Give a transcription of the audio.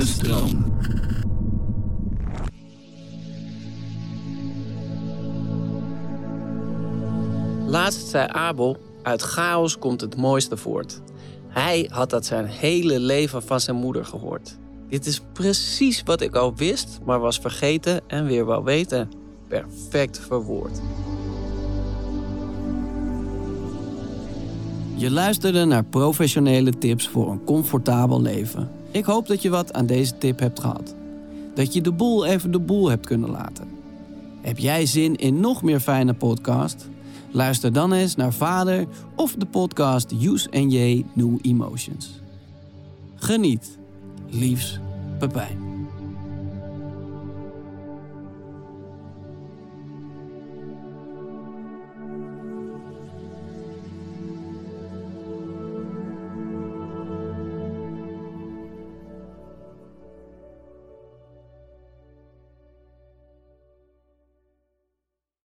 De stroom. Laatst zei Abel, uit chaos komt het mooiste voort. Hij had dat zijn hele leven van zijn moeder gehoord. Dit is precies wat ik al wist, maar was vergeten en weer wou weten. Perfect verwoord. Je luisterde naar professionele tips voor een comfortabel leven. Ik hoop dat je wat aan deze tip hebt gehad. Dat je de boel even de boel hebt kunnen laten. Heb jij zin in nog meer fijne podcast? Luister dan eens naar Vader of de podcast Use J New Emotions. Geniet. Liefs, Pepijn.